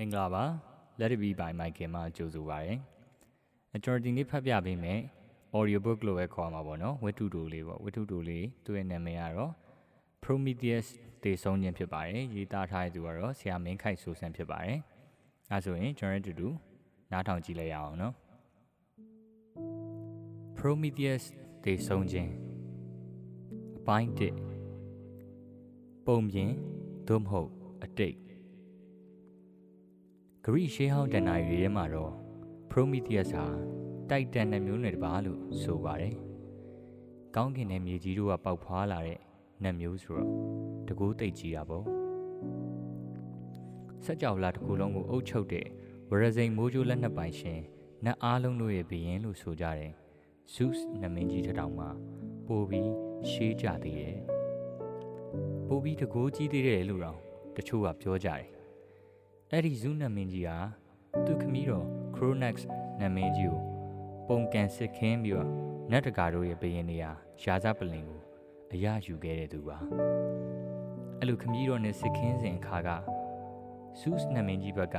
မင်္ဂလာပါ Let it be by Michael မှာကြိုဆိုပါရစေ။ကျွန်တော်ဒီနေ့ဖတ်ပြပေးမယ် audio book လို့ပဲခေါ်မှာပေါ့နော်ဝတ္ထုတူလေးပေါ့ဝတ္ထုတူလေးသူ့ရဲ့နာမည်ကတော့ Prometheus တေဆုံးခြင်းဖြစ်ပါတယ်ရေးသားထားတဲ့သူကတော့ဆရာမင်းခိုက်ဆိုဆန်ဖြစ်ပါတယ်။အဲဆိုရင်ကျွန်တော်တို့တူနားထောင်ကြည့်လိုက်ရအောင်နော် Prometheus တေဆုံးခြင်းအပိုင်း1ပုံပြင်သို့မဟုတ်အတိတ် ဂရိရှေးဟောင်းတန်နာရီထဲမှာတော့ Prometheus ဟာတိုက်တန်နှမျိုးနဲ့တပါလို့ဆိုပါတယ်။ကောင်းကင်နဲ့မြေကြီးတို့ကပေါက်ဖွာလာတဲ့နှမျိုးဆိုတော့တကူသိပ်ကြီးတာပေါ့။စက်ကြောလာတစ်ခုလုံးကိုအုပ်ချုပ်တဲ့ဝရဇိန်မိုးကြိုးလက်နှစ်ပိုင်ရှင်နတ်အားလုံးတို့ရဲ့ဘီရင်လို့ဆိုကြတယ်။ Zeus နမင်းကြီးတစ်တောင်မှာပိုပြီးရှေးကြသေးတယ်။ပိုပြီးတကူကြီးသေးတယ်လို့တော့တချို့ကပြောကြတယ် အဲ့ဒီဇုနမင်းကြီးဟာသူ့ခမည်းတော် Chronax နမင်းကြီးကိုပုံကန်စစ်ခင်းပြီးတော့နတ်တကာတို့ရဲ့ဘယင်းနေရာရာဇပလင်ကိုအရယူခဲ့တဲ့သူပါအဲ့လိုခမည်းတော်နဲ့စစ်ခင်းစဉ်အခါက Zeus နမင်းကြီးဘက်က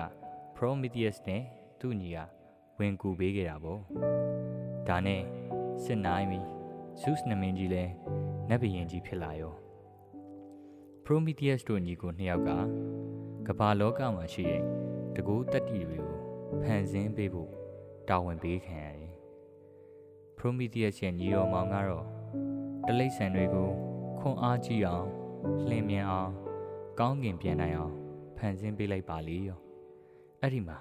Prometheus နဲ့သူ့ညီကဝင်ကူပေးခဲ့တာပေါ့ဒါနဲ့စစ်နိုင်ပြီ Zeus နမင်းကြီးလည်းနတ်ဘယင်းကြီးဖြစ်လာရော Prometheus တို့ညီကိုနှစ်ယောက်က ကမ္ဘာလောကမှာရှိတဲ့တကူတက်တီတွေကိုဖန်ဆင်းပေးဖို့တာဝန်ပေးခံရတယ်။ Prometheus ရဲ့ညီတော်မောင်ကတော့တလိษံတွေကိုခွန်အားကြီးအောင်လှင်မြန်အောင်ကောင်းကင်ပြန်နိုင်အောင်ဖန်ဆင်းပေးလိုက်ပါလေရော။အဲ့ဒီမှာ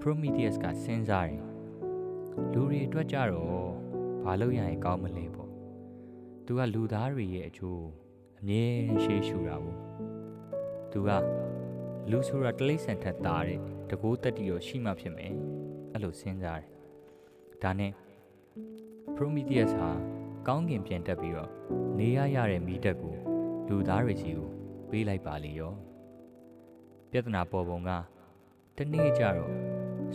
Prometheus ကစဉ်းစားတယ်။လူတွေအတွက်ကြတော့ဘာလို့ရရင်ကောင်းမလဲပေါ့။ तू ကလူသားတွေရဲ့အကျိုးအမြဲရှေးရှူတာဘူး။ तू က လူဆိုတာတလိษံထက်သားတဲ့တကိုးတက်တီရောရှိမှဖြစ်မယ်အဲ့လိုစဉ်းစားတယ်ဒါနဲ့ Prometheus ဟာကောင်းကင်ပြန်တက်ပြီးတော့နေရရတဲ့မိတက်ကိုလူသားတွေစီကိုပေးလိုက်ပါလေရောပြဿနာပေါ်ပုံကတနေ့ကျတော့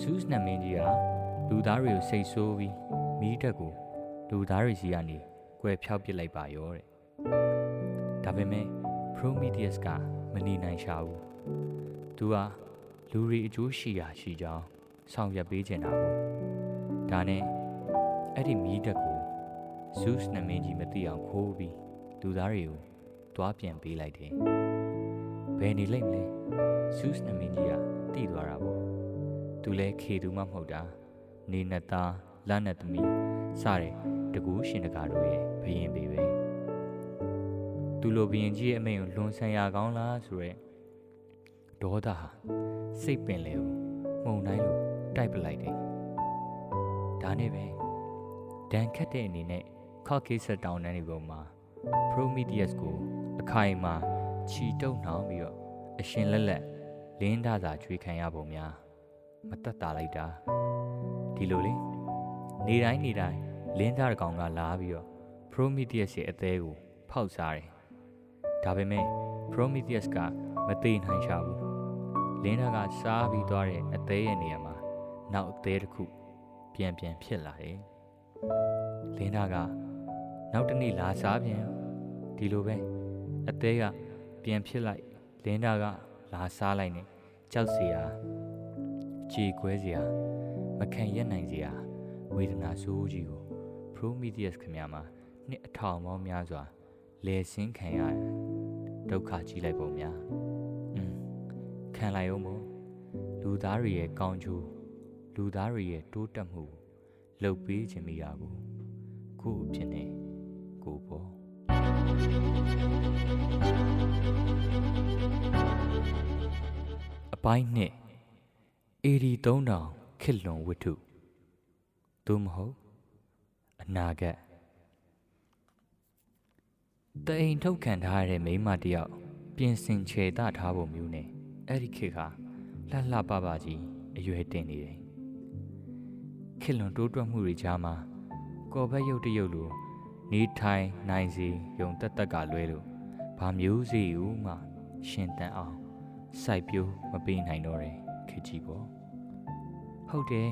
Zeus နမင်းကြီးဟာလူသားတွေကိုစိတ်ဆိုးပြီးမိတက်ကိုလူသားတွေစီကနေကွယ်ဖြောက်ပစ်လိုက်ပါရောတဲ့ဒါပေမဲ့ Prometheus ကမနေနိုင်ရှာဘူး သူဟာလူတွေအကျိုးရှိရာရှိကြောင်းဆောင်ရွက်ပေးချင်တာပေါ့ဒါနဲ့အဲ့ဒီမီးတက်ကို Zeus နမင်းကြီးမသိအောင်ခိုးပြီးလူသားတွေကိုတွားပြန်ပေးလိုက်တယ်ဘယ်နေလိမ့်မလဲ Zeus နမင်းကြီးကတိသွားတာပေါ့သူလဲခေသူမှမဟုတ်တာနေနသားလနသမီးစတဲ့တကူရှင်တကာတို့ရဲ့ဘယင်ပေပဲသူလိုဘယင်ကြီးရဲ့အမိန်ကိုလွန်ဆန်ရကောင်းလားဆိုရဲ ဒေါသဟာစိတ်ပင်လေကိုမှုန်တိုင်းလိုတိုက်ပလိုက်တယ်။ဒါနဲ့ပဲဒန်ခတ်တဲ့အနေနဲ့ခော့ကေးဆက်တောင်တန်းတွေပေါ်မှာ Prometheus ကိုအခိုင်အမာခြီတုပ်နှောင်ပြီးတော့အရှင်လက်လက်လင်းဒါသာချွေခံရပုံများမတက်တာလိုက်တာဒီလိုလေနေတိုင်းနေတိုင်းလင်းသားကောင်ကလာပြီးတော့ Prometheus ရဲ့အသေးကိုဖောက်စားတယ်။ဒါပေမဲ့ Prometheus ကမသေးနိုင်ရှာဘူး လင်းနာကစားပြီးသွားတဲ့အသေးရဲ့နေရာမှာနောက်အသေးတစ်ခုပြန်ပြန်ဖြစ်လာတယ်။လင်းနာကနောက်တနေ့လာစားပြန်ဒီလိုပဲအသေးကပြန်ဖြစ်လိုက်လင်းနာကလာစားလိုက်နေကြောက်စရာကြေကွဲစရာမခံရနိုင်စရာဝေဒနာဆိုးကြီးကို Prometheus ခင်ဗျာမှာနှစ်အထောင်ပေါင်းများစွာလဲဆင်းခံရဒုက္ခကြီးလိုက်ပုံများ ခံလိုက်အောင်မို့လူသားတွေရဲ့ကောင်းကျိုးလူသားတွေရဲ့တိုးတက်မှုလှုပ်ပေးခြင်းမိတာကိုကို့အဖြစ်နဲ့ကိုပေါ်အပိုင်းနှစ်အေဒီ3000ခစ်လွန်ဝတ္ထုသို့မဟုတ်အနာဂတ်တအိမ်ထုတ်ခံထားရတဲ့မိမတယောက်ပြင်ဆင်ခြေတထားဖို့မျိုးနဲ့ အဲ့ဒီခေတ်ကလှလှပပကြီးအရွယ်တင်နေတယ်ခေလွန်တိုးတွက်မှုတွေကြားမှာကော်ဘက်ရုပ်တရုပ်လိုနေထိုင်နိုင်စီယုံတက်တက်ကလွဲလို့ဘာမျိုးစီဦးမှရှင်တန်အောင်စိုက်ပျိုးမပေးနိုင်တော့တယ်ခေကြီးပေါ့ဟုတ်တယ်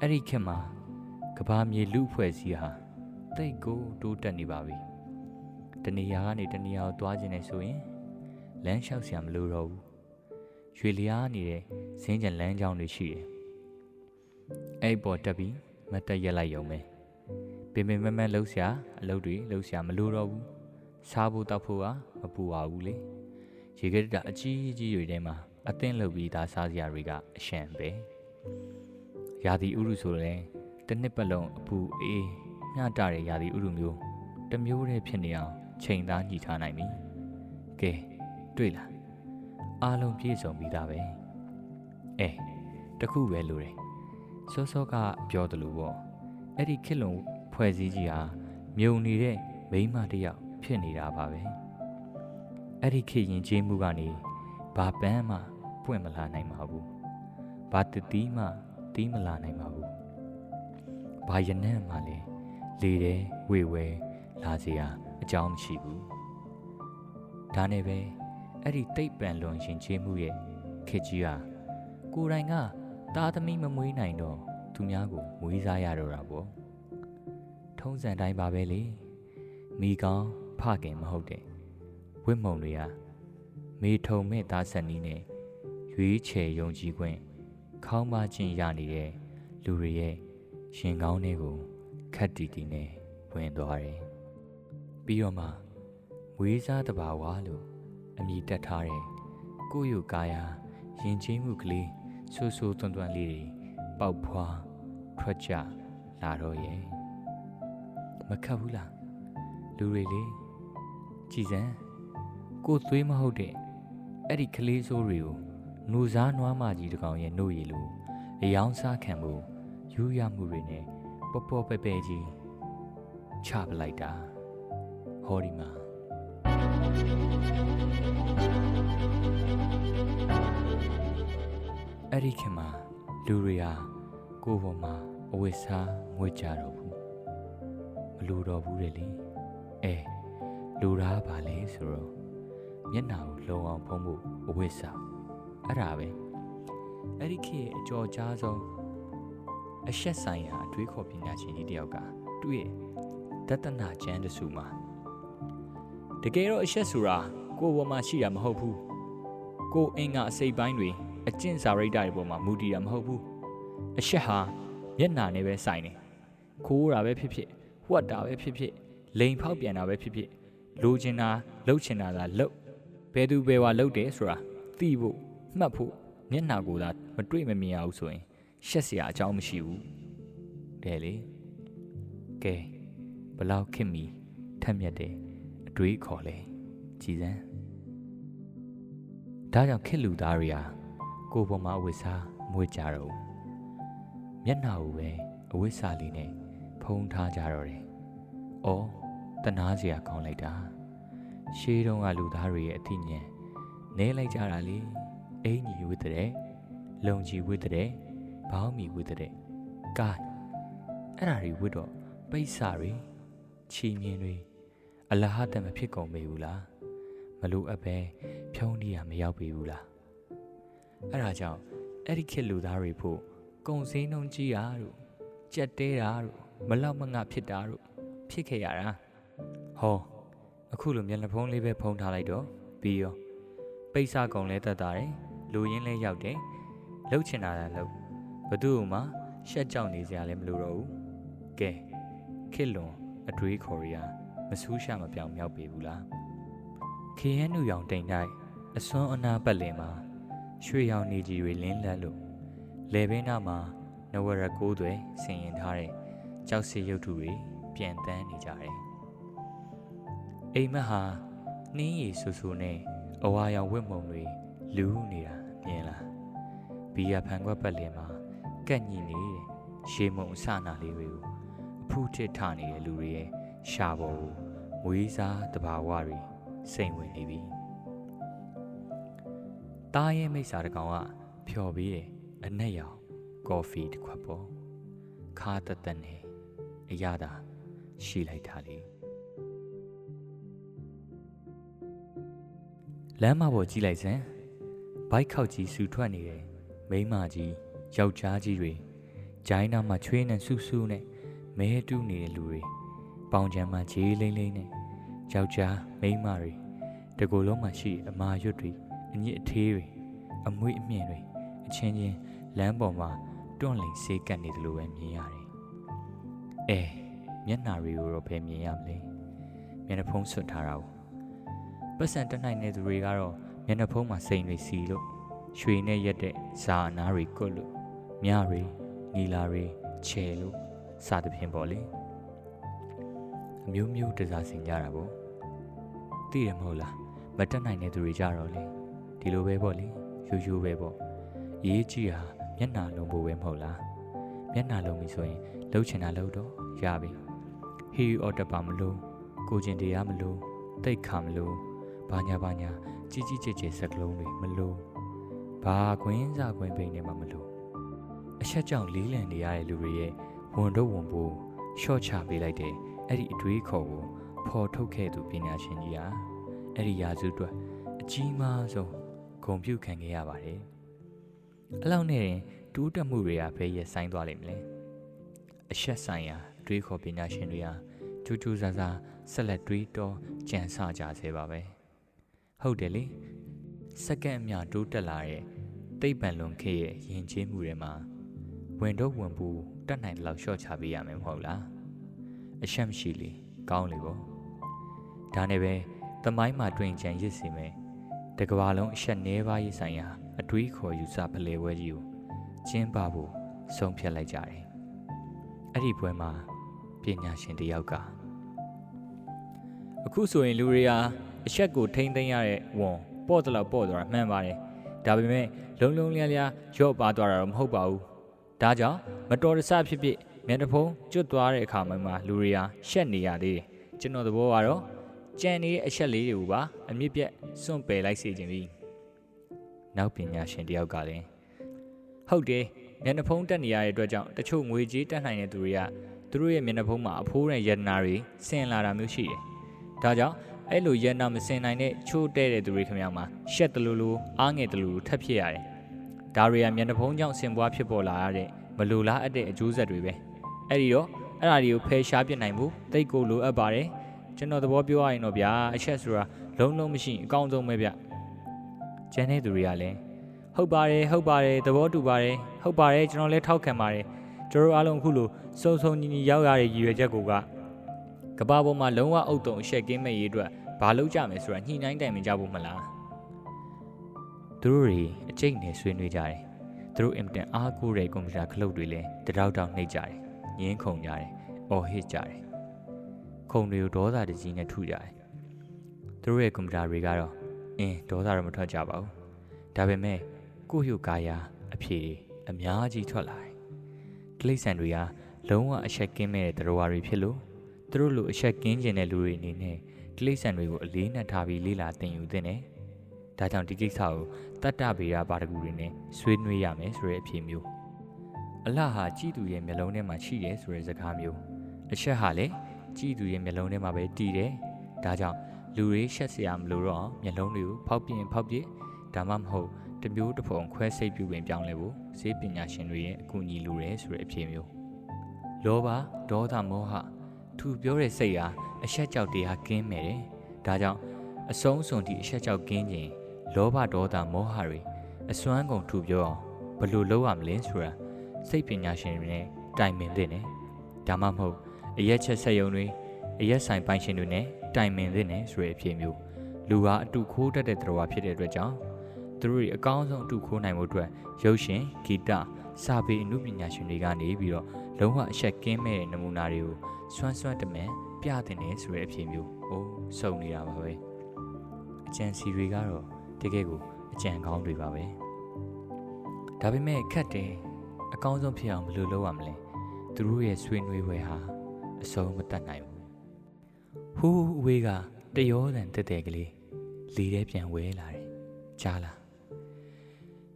အဲ့ဒီခေတ်မှာကဘာမြေလူအဖွဲ့စည်းဟာတိတ်ကိုတိုးတက်နေပါပြီတနေရာကနေတနေရာကိုသွားခြင်းနဲ့ဆိုရင်လမ်းလျှောက်ဆရာမလိုတော့ဘူး ရွှေလျားနေတဲ့ဇင်းကြံလမ်းကြောင်းတွေရှိတယ်အဲ့ပေါ်တက်ပြီးမတက်ရက်လိုက်ရုံပဲပင်ပင်မမလှုပ်ရှားအလုပ်တွေလှုပ်ရှားမလို့တော့ဘူးစားဖို့တောက်ဖို့ကမပူပါဘူးလေရေခဲတာအကြီးကြီးတွေထဲမှာအသင်းလုပ်ပြီးသားစားစရာတွေကအရှံပဲရာသီဥတုဆိုလည်းတစ်နှစ်ပတ်လုံးအပူအေးမျှတတဲ့ရာသီဥတုမျိုးတစ်မျိုးတည်းဖြစ်နေအောင်ချိန်သားညှိထားနိုင်ပြီကဲတွေ့လား အားလုံးပြည့်စုံပြီးသားပဲအဲတခုပဲလိုတယ်စောစောကပြောသလိုပေါ့အဲ့ဒီခစ်လုံဖွဲ့စည်းကြီးဟာမြုံနေတဲ့မိန်းမတစ်ယောက်ဖြစ်နေတာပါပဲအဲ့ဒီခေရင်ကျေးမှုကနေဘာပန်းမှပွင့်မလာနိုင်ပါဘူးဘာတတိမှတီးမလာနိုင်ပါဘူးဘာရနံ့မှလည်းလေတယ်ဝေဝဲလာစရာအကြောင်းမရှိဘူးဒါနဲ့ပဲ အဲ့ဒီတိတ်ပံလွန်ရှင်ကျေးမှုရဲ့ခေကြီးဟာကိုယ်တိုင်ကသားသမီးမမွေးနိုင်တော့သူများကိုမွေးစားရတော့တာပေါ့ထုံးစံတိုင်းပါပဲလေမိကောင်းဖခင်မဟုတ်တဲ့ဝိမုံတွေကမေထုံမဲ့သားဆက်နီးနဲ့ရွေးချယ်ယုံကြည်ခွင့်ခေါင်းပါခြင်းရနေတဲ့လူတွေရဲ့ရှင်ကောင်းတွေကိုခက်တီတီနဲ့ဝင်သွားတယ်ပြီးတော့မှဝေးစားတဘာဝလို့ အမည်တက်ထားတဲ့ကိုယ့်ယူကာယာယဉ်ကျေးမှုကလေးဆူဆူတွန်းတွန်းလေးတွေပေါက်ဖွာထွက်ကြလာတော့ရဲ့မခတ်ဘူးလားလူတွေလေကြည်စံကိုသွေးမဟုတ်တဲ့အဲ့ဒီကလေးစိုးတွေကိုနူစားနွားမကြီးတကောင်ရဲ့နှုတ်ရည်လိုအယောင်စားခံမှုယူရမှုတွေနဲ့ပော့ပော့ပဲပဲကြီးချပလိုက်တာဟောဒီမှာ အဲ့ဒီခင်မှာလူတွေဟာကိုယ်ပေါ်မှာအဝိစားငွေကြတော့ဘူးမလူတော့ဘူးလေလေအဲလူသားပါလေဆိုတော့မျက်နှာကိုလုံအောင်ဖုံးဖို့အဝိစားအဲ့ဒါပဲအဲ့ဒီခေတ်အကျော်ကြားဆုံးအရှက်ဆိုင်ရာအတွေးခေါ်ပညာရှင်ကြီးတယောက်ကသူ့ရဲ့တတနာကျမ်းတစုမှာ တကယ်တော့အရှက်ဆိုတာကိုယ်ပေါ်မှာရှိတာမဟုတ်ဘူးကိုယ်အင်္ဂါအစိပ်ပိုင်းတွေအကျင့်စာရိတ္တတွေပေါ်မှာမူတည်တာမဟုတ်ဘူးအရှက်ဟာမျက်နာနဲ့ပဲဆိုင်တယ်ခိုးတာပဲဖြစ်ဖြစ်ဝှက်တာပဲဖြစ်ဖြစ်လိန်ဖောက်ပြန်တာပဲဖြစ်ဖြစ်လိုချင်တာလှုပ်ချင်တာသာလှုပ်ဘယ်သူဘယ်ဝါလှုပ်တယ်ဆိုတာသိဖို့မှတ်ဖို့မျက်နှာကိုသာမတွေ့မမြင်အောင်ဆိုရင်ရှက်เสียအကြောင်းမရှိဘူးတဲ့လေကဲဘလောက်ခင်မီထက်မြက်တဲ့အ တွေးခေါ်လဲကြည်စမ်းဒါကြောင့်ခစ်လူသားတွေဟာကိုယ်ပေါ်မှာအဝိစားမွေးကြတော့မျက်နှာကိုပဲအဝိစားလေးနဲ့ဖုံးထားကြတော့တယ်။အော်တနာစရာကောင်းလိုက်တာ။ရှေးတုန်းကလူသားတွေရဲ့အသိဉာဏ်နဲလိုက်ကြတာလေ။အင်ကြီးဝိတတဲ့လုံကြီးဝိတတဲ့ဘောင်းမီဝိတတဲ့ကားအဲ့ဒါတွေဝိတော့ပိဿာတွေချီမြင်တွေ အလဟတမဖြစ်ကုန်ပေဘူးလားမလိုအပ်ပဲဖြုံးနေရမရောက်ပေဘူးလားအဲ့ဒါကြောင့်အဲ့ဒီခေတ်လူသားတွေဖို့ကုံစင်းနှုံကြီးတာတို့ကြက်တဲတာတို့မလောက်မငါဖြစ်တာတို့ဖြစ်ခဲ့ရတာဟောအခုလိုမျက်နှာဖုံးလေးပဲဖုံးထားလိုက်တော့ပြီးရောပိဿာကုံလဲတက်တာတယ်လူရင်းလဲရောက်တယ်လှုပ်ချင်တာလည်းလှုပ်ဘသူ့မှရှက်ကြောက်နေစရာလည်းမလိုတော့ဘူးကဲခစ်လွန်အတွေးခေါ်ရ မဆူးရှာမပြောင်မြောက်ပေဘူးလားခေရန်နူရောင်တိမ်တိုက်အစွန်းအနာပတ်လင်မှာရွှေရောင်နေကြီးတွေလင်းလက်လို့လေဘင်းနာမှာနဝရကိုးတွေဆင်ရင်ထားတဲ့ကြောက်စီရုပ်ထုတွေပြန်တန်းနေကြတယ်အိမ်မက်ဟာနှင်းရည်ဆူဆူနဲ့အဝါရောင်ဝတ်မုံတွေလူနေတာမြင်လားဘီယာဖန်ခွက်ပတ်လည်မှာကက်ညိနေတဲ့ရှေးမုံအစနာလေးတွေကိုအဖူးထစ်ထနေတဲ့လူတွေရဲ့ ရှာပေါ်ကိုမွေးစားတဘာဝတွေစိမ်ဝင်နေပြီ။တားရဲ့မိစ္ဆာတကောင်ကဖျော်ပြီးတယ်အနက်ရောင်ကော်ဖီတစ်ခွက်ပေါ်ခါတသက်နဲ့အရသာရှိလိုက်တာလေလမ်းမပေါ်ကြည့်လိုက်စမ်းဘိုက်ခောက်ကြီးဆူထွက်နေတယ်မိန်းမကြီးယောက်ျားကြီးတွေဂျိုင်းနာမှာချွေးနဲ့ဆူဆူနဲ့မဲတူးနေတဲ့လူတွေ ပေါင်ချမ်းမှာဂျေးလိမ့်လိမ့်နဲ့ယောက်ျားမိန်းမတွေတကူလုံးမှာရှိအမာရွတ်တွေအညစ်အသေးတွေအမွေအမြင့်တွေအချင်းချင်းလမ်းပေါ်မှာတွန့်လိန်ဆေးကပ်နေတယ်လို့ပဲမြင်ရတယ်။အဲမျက်နှာတွေကိုတော့ဘယ်မြင်ရမလဲ။မျက်နှာဖုံးဆွတ်ထားတာကိုပတ်စံတက်နိုင်တဲ့သူတွေကတော့မျက်နှာဖုံးမှာစိန်တွေစီလို့ရွှေနဲ့ရက်တဲ့ဇာအနာတွေကွတ်လို့မြတွေနီလာတွေခြေလို့စသဖြင့်ပေါ့လေ အမျိုးမျိုးတစားစင်ကြတာပေါ့သိရမဟုတ်လားမတက်နိုင်တဲ့သူတွေကြတော့လေဒီလိုပဲပေါ့လေရိုးရိုးပဲပေါ့ရေးကြည့်ဟာမျက်နှာလုံးဖို့ပဲမဟုတ်လားမျက်နှာလုံးပြီဆိုရင်လှုပ်ချင်တာလှုပ်တော့ရပြီဟီအော်တပါမလို့ကိုကျင်တရားမလို့တိတ်ခါမလို့ဘာညာဘာညာကြီးကြီးကျယ်ကျယ်စကလုံးတွေမလို့ဘာခွင်းစားခွင်းပိန်နေမှမလို့အချက်ကြောင့်လေးလံနေရတဲ့လူတွေရဲ့ဝန်တော့ဝန်ဖို့ရှော့ချပေးလိုက်တဲ့ အဲ့ဒီအတွေးခေါ်ကိုဖော်ထုတ်ခဲ့သူပညာရှင်ကြီးဟာအဲ့ဒီရာစုအတွက်အကြီးမားဆုံးဂုံပြုခံခဲ့ရပါတယ်အလောက်နဲ့ရင်တူးတက်မှုတွေကဘယ်ရဲ့ဆိုင်သွားလိမ့်မလဲအရှက်ဆိုင်ရာတွေးခေါ်ပညာရှင်တွေဟာထူးထူးဆန်းဆန်းဆက်လက်တွေးတောကြံစကြစေပါပဲဟုတ်တယ်လေစက္ကန့်အမျှတိုးတက်လာတဲ့တိတ်ပံလွန်ခေရဲ့ယဉ်ကျေးမှုတွေမှာဝင်တော့ဝင်ပူတတ်နိုင်လောက်ရှော့ချပေးရမယ်မဟုတ်လား အရှက်မရှိလေကောင်းလေပေါ့ဒါနဲ့ပဲသမိုင်းမှာတွင်ကြံရစ်စီမယ်တကဘာလုံးအရှက်နှဲပါးရေးဆိုင်ရာအတွေးခေါ်ယူဆဖလှယ်ပွဲကြီးကိုကျင်းပဖို့ဆုံးဖြတ်လိုက်ကြတယ်အဲ့ဒီပွဲမှာပညာရှင်တယောက်ကအခုဆိုရင်လူတွေဟာအချက်ကိုထိမ့်သိမ်းရတဲ့ဝန်ပေါ့တလောက်ပေါ့သွားတာမှန်ပါတယ်ဒါပေမဲ့လုံလုံလျားလျားရော့ပါသွားတာတော့မဟုတ်ပါဘူးဒါကြောင့်မတော်တဆဖြစ်ဖြစ် မျက်နှာဖုံးကျွတ်သွားတဲ့အခါမှာလူတွေဟာရှက်နေရသေးတယ်ကျွန်တော်သဘောကတော့ကြံနေတဲ့အချက်လေးတွေကိုပါအမြင့်ပြတ်စွန့်ပယ်လိုက်စေခြင်းပြီနောက်ပညာရှင်တယောက်ကလည်းဟုတ်တယ်မျက်နှာဖုံးတက်နေရတဲ့အတွက်ကြောင့်တချို့ငွေကြေးတက်နိုင်တဲ့သူတွေကသူတို့ရဲ့မျက်နှာဖုံးမှာအဖိုးနဲ့ယန္နာတွေဆင်လာတာမျိုးရှိတယ်ဒါကြောင့်အဲ့လိုယန္နာမစင်နိုင်တဲ့ချိုးတဲ့တဲ့သူတွေခင်ဗျာမှာရှက်တလူလူအားငယ်တလူလူထပ်ဖြစ်ရတယ်ဒါတွေကမျက်နှာဖုံးကြောင့်ဆင်ပွားဖြစ်ပေါ်လာရတဲ့မလိုလားအပ်တဲ့အကျိုးဆက်တွေပဲ အဲ့ဒီတော့အဲ့ဒါတွေကိုဖယ်ရှားပြစ်နိုင်မှုတိတ်ကိုလိုအပ်ပါတယ်ကျွန်တော်သဘောပြောရရင်တော့ဗျာအချက်ဆိုတာလုံးလုံးမရှိအကောင်းဆုံးပဲဗျကျန်တဲ့သူတွေကလည်းဟုတ်ပါတယ်ဟုတ်ပါတယ်သဘောတူပါတယ်ဟုတ်ပါတယ်ကျွန်တော်လည်းထောက်ခံပါတယ်ကျွန်တော်အားလုံးအခုလိုစုံစုံညီညီရောက်ရတဲ့ရည်ရွယ်ချက်ကိုကကဘာပေါ်မှာလုံးဝအုပ်တုံအရှက်ကင်းမဲ့ရေးအတွက်ဘာလုပ်ကြမယ်ဆိုတာညှိနှိုင်းတိုင်ပင်ကြဖို့မလားသူတို့တွေအကျိတ်နဲ့ဆွေးနွေးကြတယ်သူတို့အင်တန်အားကိုးတဲ့ကွန်ပျူတာခလုတ်တွေလည်းတတောက်တောက်နှိပ်ကြတယ် ငင်းခုန်ကြတယ်အော်ဟစ်ကြတယ်ခုံတွေကိုဒေါသတကြီးနဲ့ထုကြတယ်သူတို့ရဲ့ကွန်ပျူတာတွေကတော့အင်းဒေါသတော့မထွက်ကြပါဘူးဒါပေမဲ့ကိုယ့်ရုပ်ကာယအဖြေအများကြီးထွက်လာတယ်တိရစ္ဆာန်တွေကလုံးဝအချက်ကင်းမဲ့တဲ့တရားတွေဖြစ်လို့သူတို့လိုအချက်ကင်းကျင်တဲ့လူတွေအနေနဲ့တိရစ္ဆာန်တွေကိုအလေးနက်ထားပြီးလေ့လာသင်ယူသင့်တယ်။ဒါကြောင့်ဒီကိစ္စကိုတတ္တဗေဒပါတကူတွေနဲ့ဆွေးနွေးရမယ်ဆိုတဲ့အဖြေမျိုး အလှဟာကြည်သူရဲ့မျက်လုံးထဲမှာရှိတယ်ဆိုတဲ့စကားမျိုးအချက်ဟာလည်းကြည်သူရဲ့မျက်လုံးထဲမှာပဲတည်တယ်။ဒါကြောင့်လူတွေရှက်စရာမလိုတော့မျက်လုံးတွေကိုဖောက်ပြင်းဖောက်ပြဒါမှမဟုတ်တမျိုးတစ်ပုံခွဲစိတ်ပြုပင်ပြောင်းလဲဖို့ဈေးပညာရှင်တွေရဲ့အကူအညီလိုတယ်ဆိုတဲ့အဖြေမျိုးလောဘဒေါသမောဟသူပြောတဲ့စိတ်ဟာအဆက်ကြောက်တရားကင်းမယ်တယ်ဒါကြောင့်အဆုံးစွန်ဒီအဆက်ကြောက်ကင်းခြင်းလောဘဒေါသမောဟတွေအစွမ်းကုန်ထူပြောအောင်ဘယ်လိုလုပ်ရမလဲဆိုတာ စိတ်ပညာရှင်တွေနဲ့တိုင်ပင်သင့်တယ်ဒါမှမဟုတ်အရက်ချက်ဆက်ယုံတွေအရက်ဆိုင်ပိုင်ရှင်တွေနဲ့တိုင်ပင်သင့်တယ်ဆိုတဲ့အဖြေမျိုးလူဟာအတူခိုးတတ်တဲ့သတော်ဖြစ်တဲ့အတွက်ကြောင့်သူတို့တွေအကောင်းဆုံးအတူခိုးနိုင်မှုအတွက်ရုပ်ရှင်ဂီတစာပေအမှုပညာရှင်တွေကနေပြီးတော့လုံးဝအချက်ကင်းမဲ့တဲ့နမူနာတွေကိုစွမ်းစွမ်းတမန်ပြတင်နေဆိုတဲ့အဖြစ်မျိုးအိုးစုံနေတာပါပဲအကြံစီတွေကတော့တကယ်ကိုအကြံကောင်းတွေပါပဲဒါပေမဲ့ခက်တယ် အကောင်းဆုံးဖြစ်အောင်ဘယ်လိုလုပ်ရမလဲသူတို့ရဲ့ဆွေးနွေးပွဲဟာအဆုံးမတတ်နိုင်ဘူးဟူးအဝေးကတရောတန်တက်တဲ့ကလေးလေထဲပြန်ဝဲလာတယ်ကြားလား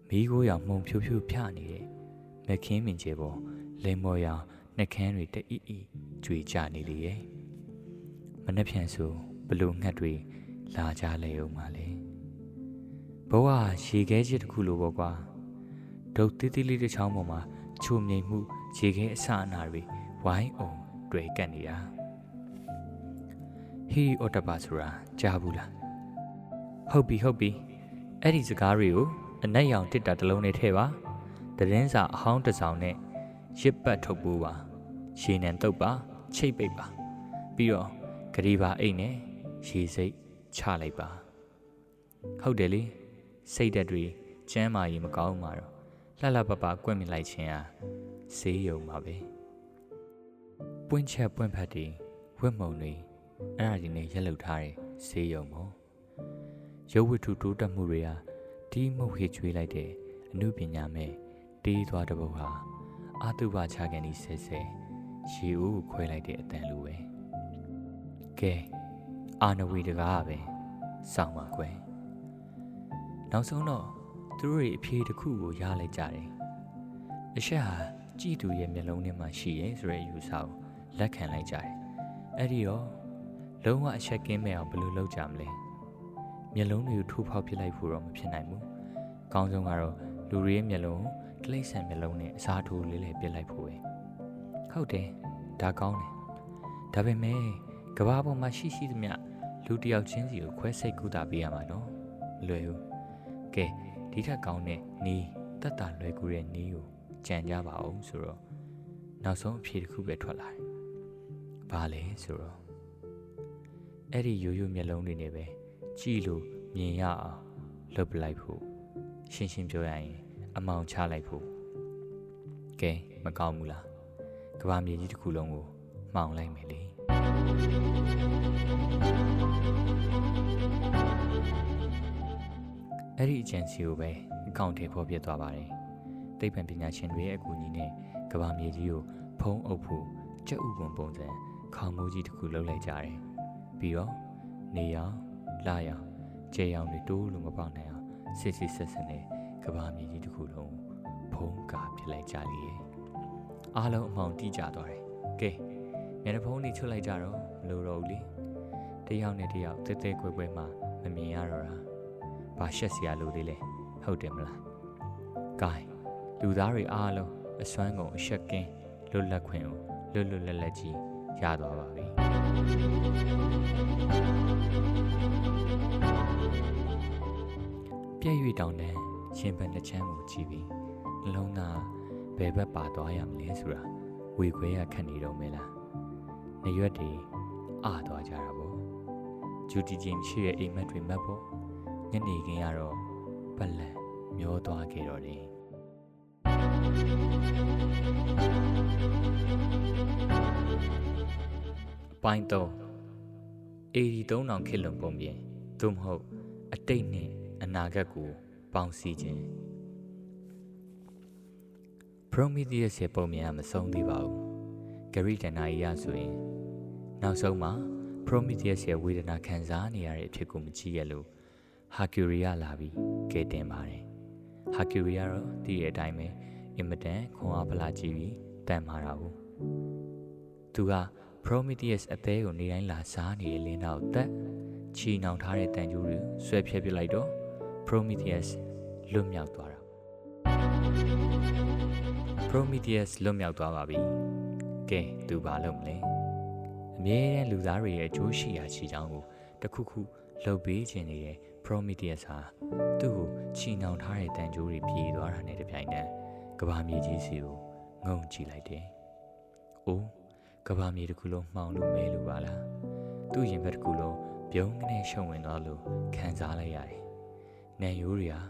မီးကိုရောင်မှုံဖြူဖြူဖြနေတဲ့မခင်းမင်ကျဲပေါ်လိမ်မော်ရောင်နှကန်းတွေတအီအီကြွေကြနေလေရဲ့မနှက်ဖြန်ဆိုဘလို့ငှက်တွေလာကြလေအောင်ပါလေဘဝရေခဲချစ်တစ်ခုလိုပေါ့ကွာ ဒုတ်တိတိလေးတစ်ချောင်းပေါ်မှာချိုမြိန်မှုရေခဲအစအနာတွေဝိုင်းအောင်တွေ့ကပ်နေတာဟီအော်တပါဆိုတာကြားဘူးလားဟုတ်ပြီဟုတ်ပြီအဲ့ဒီစကားတွေကိုအနက်ရောင်တစ်တာတစ်လုံးနဲ့ထည့်ပါတရင်စာအဟောင်းတစ်စောင်နဲ့ရစ်ပတ်ထုတ်ပိုးပါရေနံတုပ်ပါချိတ်ပိတ်ပါပြီးတော့ဂရီပါအိတ်နဲ့ရေစိတ်ချလိုက်ပါဟုတ်တယ်လေစိတ်ဓာတ်တွေကျမ်းမာရေးမကောင်းမှာတော့ လှလှပပကွက်မြလိုက်ခြင်းဟာဆေးရုံပါပဲပွင့်ချက်ပွင့်ဖက်တွေဝက်မုံတွေအဲ့ဒါတွေနဲ့ရက်လုထားတဲ့ဆေးရုံပေါ့ရုပ်ဝတ္ထုတိုးတက်မှုတွေဟာဒီမှုခေချွေးလိုက်တဲ့အမှုပညာမဲ့တေးသွားတဲ့ဘုတ်ဟာအာတုဘချကန်ဒီဆဲဆဲရေဦးကိုခွဲလိုက်တဲ့အတန်လိုပဲကဲအာနဝီတကားပဲစောင့်ပါကွယ်နောက်ဆုံးတော့ သူတို့ရဲ့အဖြေတစ်ခုကိုရလိုက်ကြတယ်အရှက်ဟာကြည်သူရဲ့မျက်လုံးထဲမှာရှိရဲဆိုတဲ့အယူဆကိုလက်ခံလိုက်ကြတယ်အဲ့ဒီတော့လုံးဝအချက်ကင်းမဲ့အောင်ဘယ်လိုလုပ်ကြမလဲမျက်လုံးတွေကိုထိုးဖောက်ပစ်လိုက်ဖို့တော့မဖြစ်နိုင်ဘူး။ကောင်းဆုံးကတော့လူတွေရဲ့မျက်လုံးကိုတိရစ္ဆာန်မျက်လုံးနဲ့အစားထိုးလေးလေးပစ်လိုက်ဖို့ပဲ။ဟုတ်တယ်။ဒါကောင်းတယ်။ဒါပေမဲ့ကဘာပေါ်မှာရှိရှိသမျှလူတယောက်ချင်းစီကိုခွဲစိတ်ကူတာပေးရမှာနော်။မလွယ်ဘူး။ကဲ ဒီထက်ကောင်းတဲ့နီးတတ်တာလွယ်ကူတဲ့နီးကိုကြံကြပါအောင်ဆိုတော့နောက်ဆုံးအဖြေတစ်ခုပဲထွက်လာတယ်။ဘာလဲဆိုတော့အဲ့ဒီရိုးရိုးမျက်လုံးတွေနဲ့ပဲကြည့်လို့မြင်ရအောင်လုပ်ပလိုက်ဖို့ရှင်းရှင်းပြောရရင် အမောင်ချလိုက်ဖို့ကဲမကောင်းဘူးလားကဘာမြေကြီးတစ်ခုလုံးကိုမှောင်လိုက်မယ်လေ အဲ့ဒီအဂျန်စီကိုပဲအကောင့်ထဲပေါ်ပြသွားပါတယ်သိပ္ပံပညာရှင်တွေရဲ့အကူအညီနဲ့ကဘာမြေကြီးကိုဖုံးအုပ်ဖို့ကြက်ဥပုံပုံစံခေါင်းမိုးကြီးတစ်ခုလှုပ်လိုက်ကြတယ်ပြီးတော့နေရောင်လာရောင်ကျေရောင်တွေတိုးလို့မပေါက်နိုင်အောင်စစ်စစ်ဆက်ဆက်နဲ့ကဘာမြေကြီးတစ်ခုလုံးဖုံးကာပြလိုက်ကြလေအားလုံးအမောင်တိကျသွားတယ်ကဲမျက်နှာဖုံးတွေချွတ်လိုက်ကြတော့မလိုတော့ဘူးလေတယောက်နဲ့တယောက်တဲတဲကွယ်ကွယ်မှမမြင်ရတော့တာ ဘာရှက်စရာလိုသေးလဲဟုတ်တယ်မလားဂိုင်းလူသားတွေအားလုံးအစွမ်းကုန်အရှက်ကင်းလွတ်လပ်ခွင့်ကိုလွတ်လွတ်လပ်လပ်ကြီးရသွားပါပြီပြည့်၍တောင်းတဲ့ရှင်ပန်တစ်ချမ်းကိုကြည့်ပြီးနှလုံးသားဘယ်ဘက်ပါသွားရမလဲဆိုတာဝေခွဲရခက်နေတော့မဲလားနေရွက်တွေအာသွားကြတာပေါ့ဂျူတီချင်းရှိရဲ့အိမ်မက်တွေမက်ပေါ့ ညနေခင်းကတော့ပလန်မျောသွားခဲ့တော့တယ်ပိုင်း3 83000ခေလွန်ပုံပြင်သို့မဟုတ် အတိတ်နဲ့အနာဂတ်ကိုပေါင်းစည်းခြင်း Prometheus ရဲ့ပုံမြင်ကမဆုံးသေးပါဘူး။ Gary Dana ကြီးရဆိုရင် နောက်ဆုံးမှာ Prometheus ရဲ့ဝေဒနာခံစားနေရတဲ့အဖြစ်ကိုမကြည့်ရလို့ Hercules ကလာပြီးကဲတင်ပါတယ်။ Hercules ကတော့ဒီရဲ့အတိုင်းပဲအင်မတန်ခွန်အားဖလားကြည့်ပြီးတန်မာတာဘူး။သူက Prometheus အသေးကိုနေတိုင်းလာစားနေတဲ့လင်းသားကိုတက်ချီနှောင်ထားတဲ့တန်ကြိုးတွေဆွဲဖြဲပစ်လိုက်တော့ Prometheus လွတ်မြောက်သွားတာ Prometheus လွတ်မြောက်သွားပါပြီကဲသူဘာလုပ်မလဲအမြဲတမ်းလူသားတွေရဲ့အကျိုးရှိရာချီချောင်းကိုတခုခုလှုပ်ပေးခြင်းနေတဲ့ Prometheus ဟာသူ့ကိုချီနှောင်ထားတဲ့တန်ကြိုးတွေပြေးသွားတာနဲ့တပြိုင်နက်ကဘာမြေကြီးစီကိုငုံကြည့်လိုက်တယ်။အိုးကဘာမြေတစ်ခုလုံးမှောင်လို့မဲလို့ပါလား။သူ့ရင်ဘက်တစ်ခုလုံးပြုံးကနေရှုံဝင်သွားလို့ခံစားလိုက်ရတယ်။နံရိုးတွေဟာ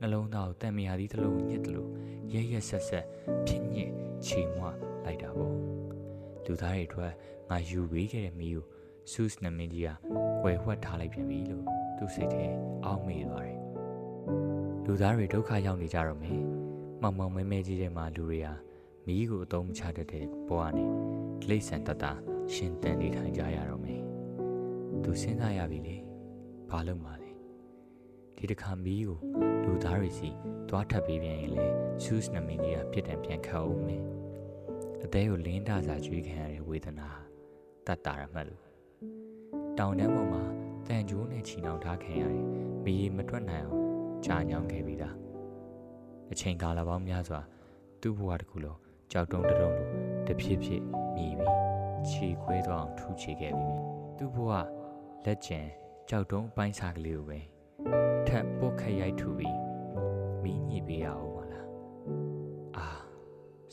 နှလုံးသားကိုတန်မြာသီးတစ်လုံးညစ်တယ်လို့ရဲရဲဆက်ဆက်ဖြစ်ညစ်ချီမွလိုက်တာပေါ့။လူသားတွေအတွက်ငါယူပေးခဲ့တဲ့မီးကိုဆူးစနမင်းကြီးကကွယ်ဝှက်ထားလိုက်ပြန်ပြီလို့ သူ့စိတ်ထဲအောက်မေ့သွားတယ်။လူသားတွေဒုက္ခရောက်နေကြတော့မယ်။မောင်မောင်မဲမဲကြီးတဲ့မှာလူတွေဟာမီးကိုအသုံးမချတတ်တဲ့ဘဝနဲ့ဒလိဆန်တတရှင်တန်နေထိုင်ကြရတော့မယ်။သူစဉ်းစားရပြီလေ။ဘာလို့မှလဲ။ဒီတစ်ခါမီးကိုလူသားတွေစီသွားထပ်ပေးပြန်ရင်လေဆူးစနမင်းကြီးကပြစ်ဒဏ်ပြန်ခတ်အောင်မယ်။အသေးကိုလင်းတာစာကျွေးခံရတဲ့ဝေဒနာတတ်တာရမှတ်လို့တောင်တန်းပေါ်မှာ တန်ကြိုးနဲ့ချီနှောင်ထားခံရတယ်မီးမထွက်နိုင်အောင်ကြာညောင်းခဲ့ပြီးသားအချိန်ကာလပေါင်းများစွာသူ့ဘဝတစ်ခုလုံးကြောက်တုံးတုံးလိုတဖြည်းဖြည်းမြည်ပြီးခြေခွဲသွားအောင်ထူချေခဲ့ပြီးသူ့ဘဝလက်ကျန်ကြောက်တုံးအပိုင်းစားကလေးကိုပဲထပ်ပုတ်ခက်ရိုက်ထူပြီးမမီးညစ်ပေးရအောင်မလားအာ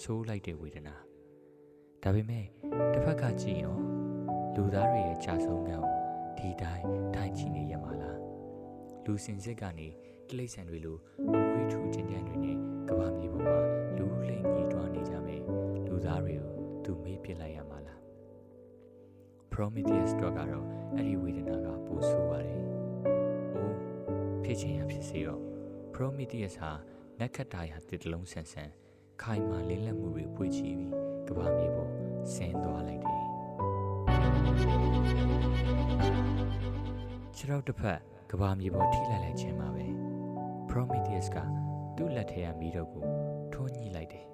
ဆိုးလိုက်တဲ့ဝေဒနာဒါပေမဲ့တစ်ဖက်ကကြည့်ရင်လူသားတွေရဲ့ကြာဆုံးကံကို ဒီတိုင်းထိုင်ကြည့်နေရမှာလားလူစင်စစ်ကနေတိလိษံတွေလိုအမွေးထူးချင်းချမ်းတွေနဲ့ကဘာမြေပေါ်မှာလူလိမ့်ညီတွားနေကြမယ်လူသားတွေကိုသူမေးပြစ်လိုက်ရမှာလား Prometheus တော့ကတော့အဲ့ဒီဝေဒနာကပိုဆိုးပါတယ်။အိုးဖြစ်ချင်းရဖြစ်စေတော့ Prometheus ဟာနက်ခတ်တာရတစ်တလုံးဆန်ဆန်ခိုင်မာလင်းလက်မှုတွေပွေ့ချီပြီးကဘာမြေပေါ်ဆင်းသွားလိုက်တယ် ခြေထောက်တစ်ဖက်ကဘာမြေပေါ်ထိလိုက်လိုက်ခြင်းပါပဲ Prometheus ကသူ့လက်ထဲကမီးတော့ကိုထိုးညှိလိုက်တယ်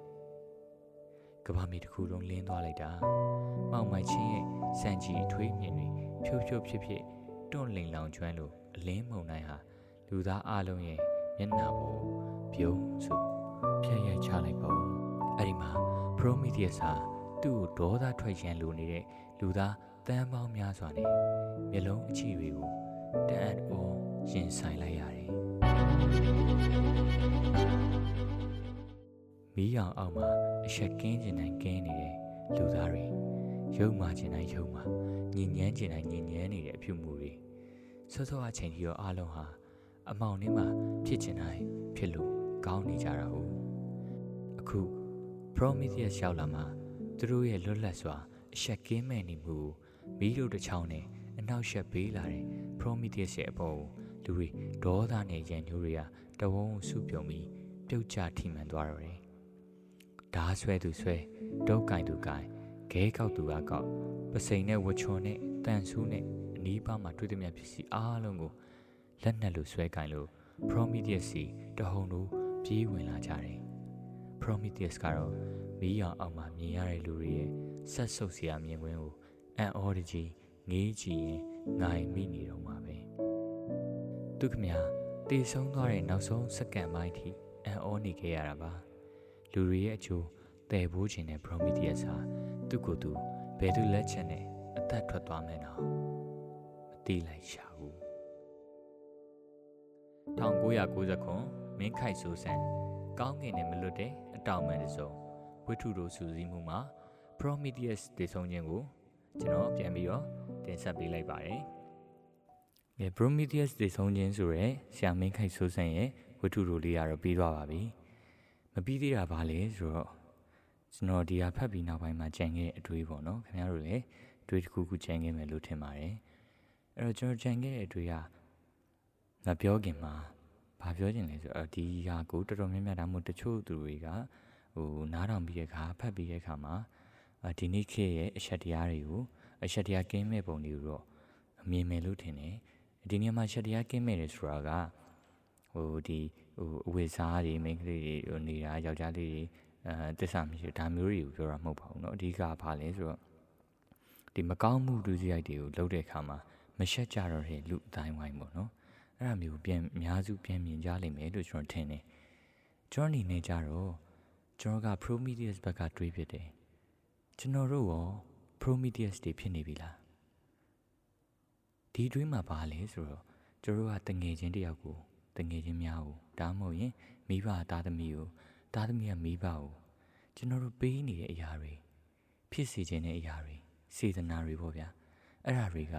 ကဘာမြေတစ်ခုလုံးလင်းသွားလိုက်တာမောင်မိုင်ချင်းရဲ့စံကြီးထွေးမြင်တွေဖြိုးဖြိုးဖြစ်ဖြစ်တွန့်လိန်လောင်ကျွမ်းလို့အလင်းမုန်တိုင်းဟာလူသားအလုံးရဲ့မျက်နှာပေါ်ပြုံးစုဖြည့်ရချလိုက်ပုံအဲ့ဒီမှာ Prometheus ဟာသူ့ကိုဒေါသထွက်ရန်လိုနေတဲ့လူသား တန်းပေါင်းများစွာနဲ့မျက်လုံးအချီတွေကိုတန်အော်ရင်ဆိုင်လိုက်ရတယ်။မီးရောင်အောက်မှာအရှက်ကင်းကျင်တိုင်းကင်းနေတဲ့လူသားတွေရုံမာကျင်တိုင်းရုံမာညင်ညမ်းကျင်တိုင်းညင်ညမ်းနေတဲ့အဖြစ်မှုတွေစောစောအချိန်ကြီးတော့အားလုံးဟာအမောင်ထဲမှာဖြစ်ကျင်တိုင်းဖြစ်လို့ကောင်းနေကြတာဟုတ်အခု Prometheus ရောက်လာမှာသူတို့ရဲ့လွတ်လပ်စွာအရှက်ကင်းမဲ့နေမှု မီးတို့တစ်ချောင်းနဲ့အနောက်ရှက်ပေးလာတဲ့ Prometheus ရဲ့အပေါ်လူတွေဒေါသနဲ့ရန်ညိုးတွေကတဝုံစုပြုံပြီးပြုတ်ကျထိမှန်သွားတော့တယ်။ဓာဆွဲသူဆွဲဒုတ်ကင်သူကင်ခဲကောက်သူကကောက်ပစိန်နဲ့ဝချော်နဲ့တန်ဆူးနဲ့အနီးပါးမှာတွေ့သမျှပစ္စည်းအားလုံးကိုလက်နက်လိုဆွဲကင်လို့ Prometheus စီတဟုန်တို့ပြေးဝင်လာကြတယ်။ Prometheus ကတော့မီးရောင်အောက်မှာမြင်ရတဲ့လူတွေရဲ့ဆက်ဆုပ်စရာမြင်ကွင်းကို အံ့ဩတကြီးငေးကြည့်ရင်ငိုင်မိနေတော့မှာပဲသူခမညာတည်ဆုံးသွားတဲ့နောက်ဆုံးစက္ကန့်ပိုင်းထိအံ့ဩနေခဲ့ရတာပါလူတွေရဲ့အချိုးတည်ဖို့ခြင်းနဲ့ Prometheus ဟာသူ့ကိုယ်သူဘယ်သူလက်ချက်နဲ့အသက်ထွက်သွားမယ်နော်မသိလိုက်ရှာဘူး1990ခုမင်းခိုက်ဆိုးဆန်ကောင်းကင်နဲ့မလွတ်တဲ့အတောင်ပံတစ်စုံဝိထုတို့စူးစီးမှုမှာ Prometheus တည်ဆုံးခြင်းကို ကျွန်တော်ပြန်ပြီးတော့တင်ဆက်ပေးလိုက်ပါတယ်။ကဲ Prometheus တည်ဆုံးခြင်းဆိုရဲဆရာမင်းခိုက်ဆိုးဆန်ရဲ့ဝိထုတို့လေးကတော့ပြီးသွားပါပြီ။မပြီးသေးတာပါလေဆိုတော့ကျွန်တော်ဒီဟာဖတ်ပြီးနောက်ပိုင်းမှာကြံခဲ့အတွေးပေါ့နော်ခင်ဗျားတို့လည်းအတွေးတစ်ခုခုကြံခဲ့မယ်လို့ထင်ပါတယ်။အဲ့တော့ကျွန်တော်ကြံခဲ့တဲ့အတွေးကငါပြောခင်မှာဘာပြောချင်လဲဆိုတော့ဒီဟာကိုတော်တော်များများဒါမှမဟုတ်တချို့သူတွေကဟိုနားထောင်ပြီးတဲ့အခါဖတ်ပြီးတဲ့အခါမှာ ဒီနေ့ခေတ်ရဲ့အချက်တရားတွေကိုအချက်တရားကင်းမဲ့ပုံတွေကိုတော့အမြင်မယ်လို့ထင်တယ်ဒီနေရာမှာအချက်တရားကင်းမဲ့တယ်ဆိုတာကဟိုဒီဟိုအဝိစားတွေမိန်းကလေးတွေဟိုနေတာယောက်ျားလေးတွေအဲတစ္ဆာမရှိဒါမျိုးတွေကိုပြောတာမဟုတ်ပါဘူးเนาะအဓိကဘာလဲဆိုတော့ဒီမကောင်းမှုဒုစရိုက်တွေကိုလုပ်တဲ့အခါမှာမရှက်ကြတော့တဲ့လူအတိုင်းဝိုင်းပေါ့နော်အဲ့ဒါမျိုးပြန်အများစုပြန်မြင်ကြလိမ့်မယ်လို့ကျွန်တော်ထင်တယ်ကျွန်တော်အနေနဲ့ကြတော့ကျွန်တော်က Prometheus ဘက်ကတွေးဖြစ်တယ် ကျွန်တော်တို့ရော Prometheus တွေဖြစ်နေပြီလားဒီတွေးမှာပါလဲဆိုတော့ကျွန်တော်တို့ကတငယ်ချင်းတယောက်ကိုတငယ်ချင်းများကိုဒါမှမဟုတ်ရင်မိဘသားသမီးကိုသားသမီးကမိဘကိုကျွန်တော်တို့ပေးနေတဲ့အရာတွေဖြစ်စေခြင်းတဲ့အရာတွေစေတနာတွေပေါ့ဗျာအဲ့ဓာတွေက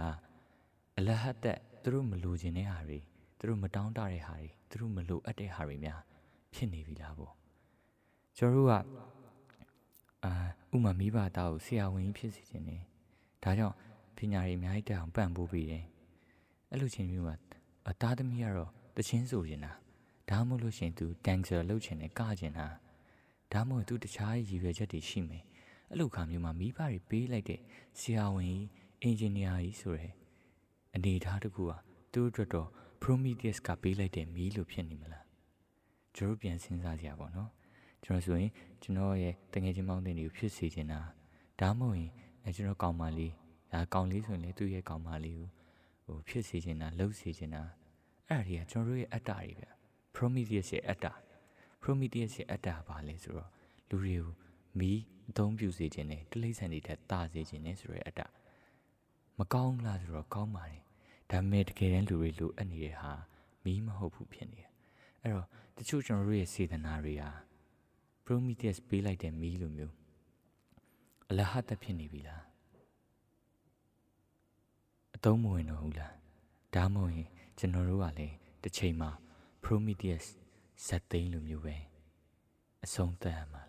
အလဟတ်တက်သူတို့မလိုချင်တဲ့ဟာတွေသူတို့မတောင်းတတဲ့ဟာတွေသူတို့မလိုအပ်တဲ့ဟာတွေများဖြစ်နေပြီလားပေါ့ကျွန်တော်တို့က အာဥမာမိဘသားကိုဆရာဝန်ကြီးဖြစ်စေခြင်းနဲ့ဒါကြောင့်ပညာရေးအများကြီးတက်အောင်ပံ့ပိုးပေးတယ်အဲ့လိုချင်းမျိုးမှာအသားသမီးကတော့တချင်းဆိုနေတာဒါမှမဟုတ်လို့ရှင်သူတန်ဆာလုပ်ချင်တယ်ကချင်တာဒါမှမဟုတ်သူတခြားရည်ရွယ်ချက်တွေရှိမယ်အဲ့လိုခါမျိုးမှာမိဘတွေပေးလိုက်တဲ့ဆရာဝန်ကြီးအင်ဂျင်နီယာကြီးဆိုရယ်အနေထားတကူကသူ့အတွက်တော့ Prometheus ကပေးလိုက်တဲ့မီးလို့ဖြစ်နေမလားကျွန်တော်ပြန်စဉ်းစားကြရပါတော့ ကျွန်တော်ဆိုရင်ကျွန်တော်ရဲ့တငယ်ချင်းမောင်းတင်တွေကိုဖြစ်စေချင်တာဒါမှမဟုတ်ရင်အဲကျွန်တော်ကောင်းမလေးဒါကောင်းလေးဆိုရင်လေသူ့ရဲ့ကောင်းမလေးကိုဟိုဖြစ်စေချင်တာလှုပ်စေချင်တာအဲ့ဒါတွေကကျွန်တော်တို့ရဲ့အတ္တတွေဗျ Prometheus ရဲ့အတ္တ Prometheus ရဲ့အတ္တဘာလဲဆိုတော့လူတွေကိုမီးအသုံးပြုစေခြင်းနဲ့တိလိษံတွေထက်တာစေခြင်းနဲ့ဆိုရဲအတ္တမကောင်းလားဆိုတော့ကောင်းပါတယ်ဒါပေမဲ့တကယ်တမ်းလူတွေလိုအပ်နေတဲ့ဟာမီးမဟုတ်ဘူးဖြစ်နေတယ်အဲ့တော့တချို့ကျွန်တော်တို့ရဲ့စေတနာတွေဟာ Prometheus ပေးလိုက်တဲ့မီးလိုမျိုးအလဟတ်ဖြစ်နေပြီလားအသုံးမဝင်တော့ဘူးလားဒါမှမဟုတ်ရင်ကျွန်တော်တို့ကလည်းတစ်ချိန်မှာ Prometheus ဇက်သိန်းလိုမျိုးပဲအဆုံးသတ်ရမှာ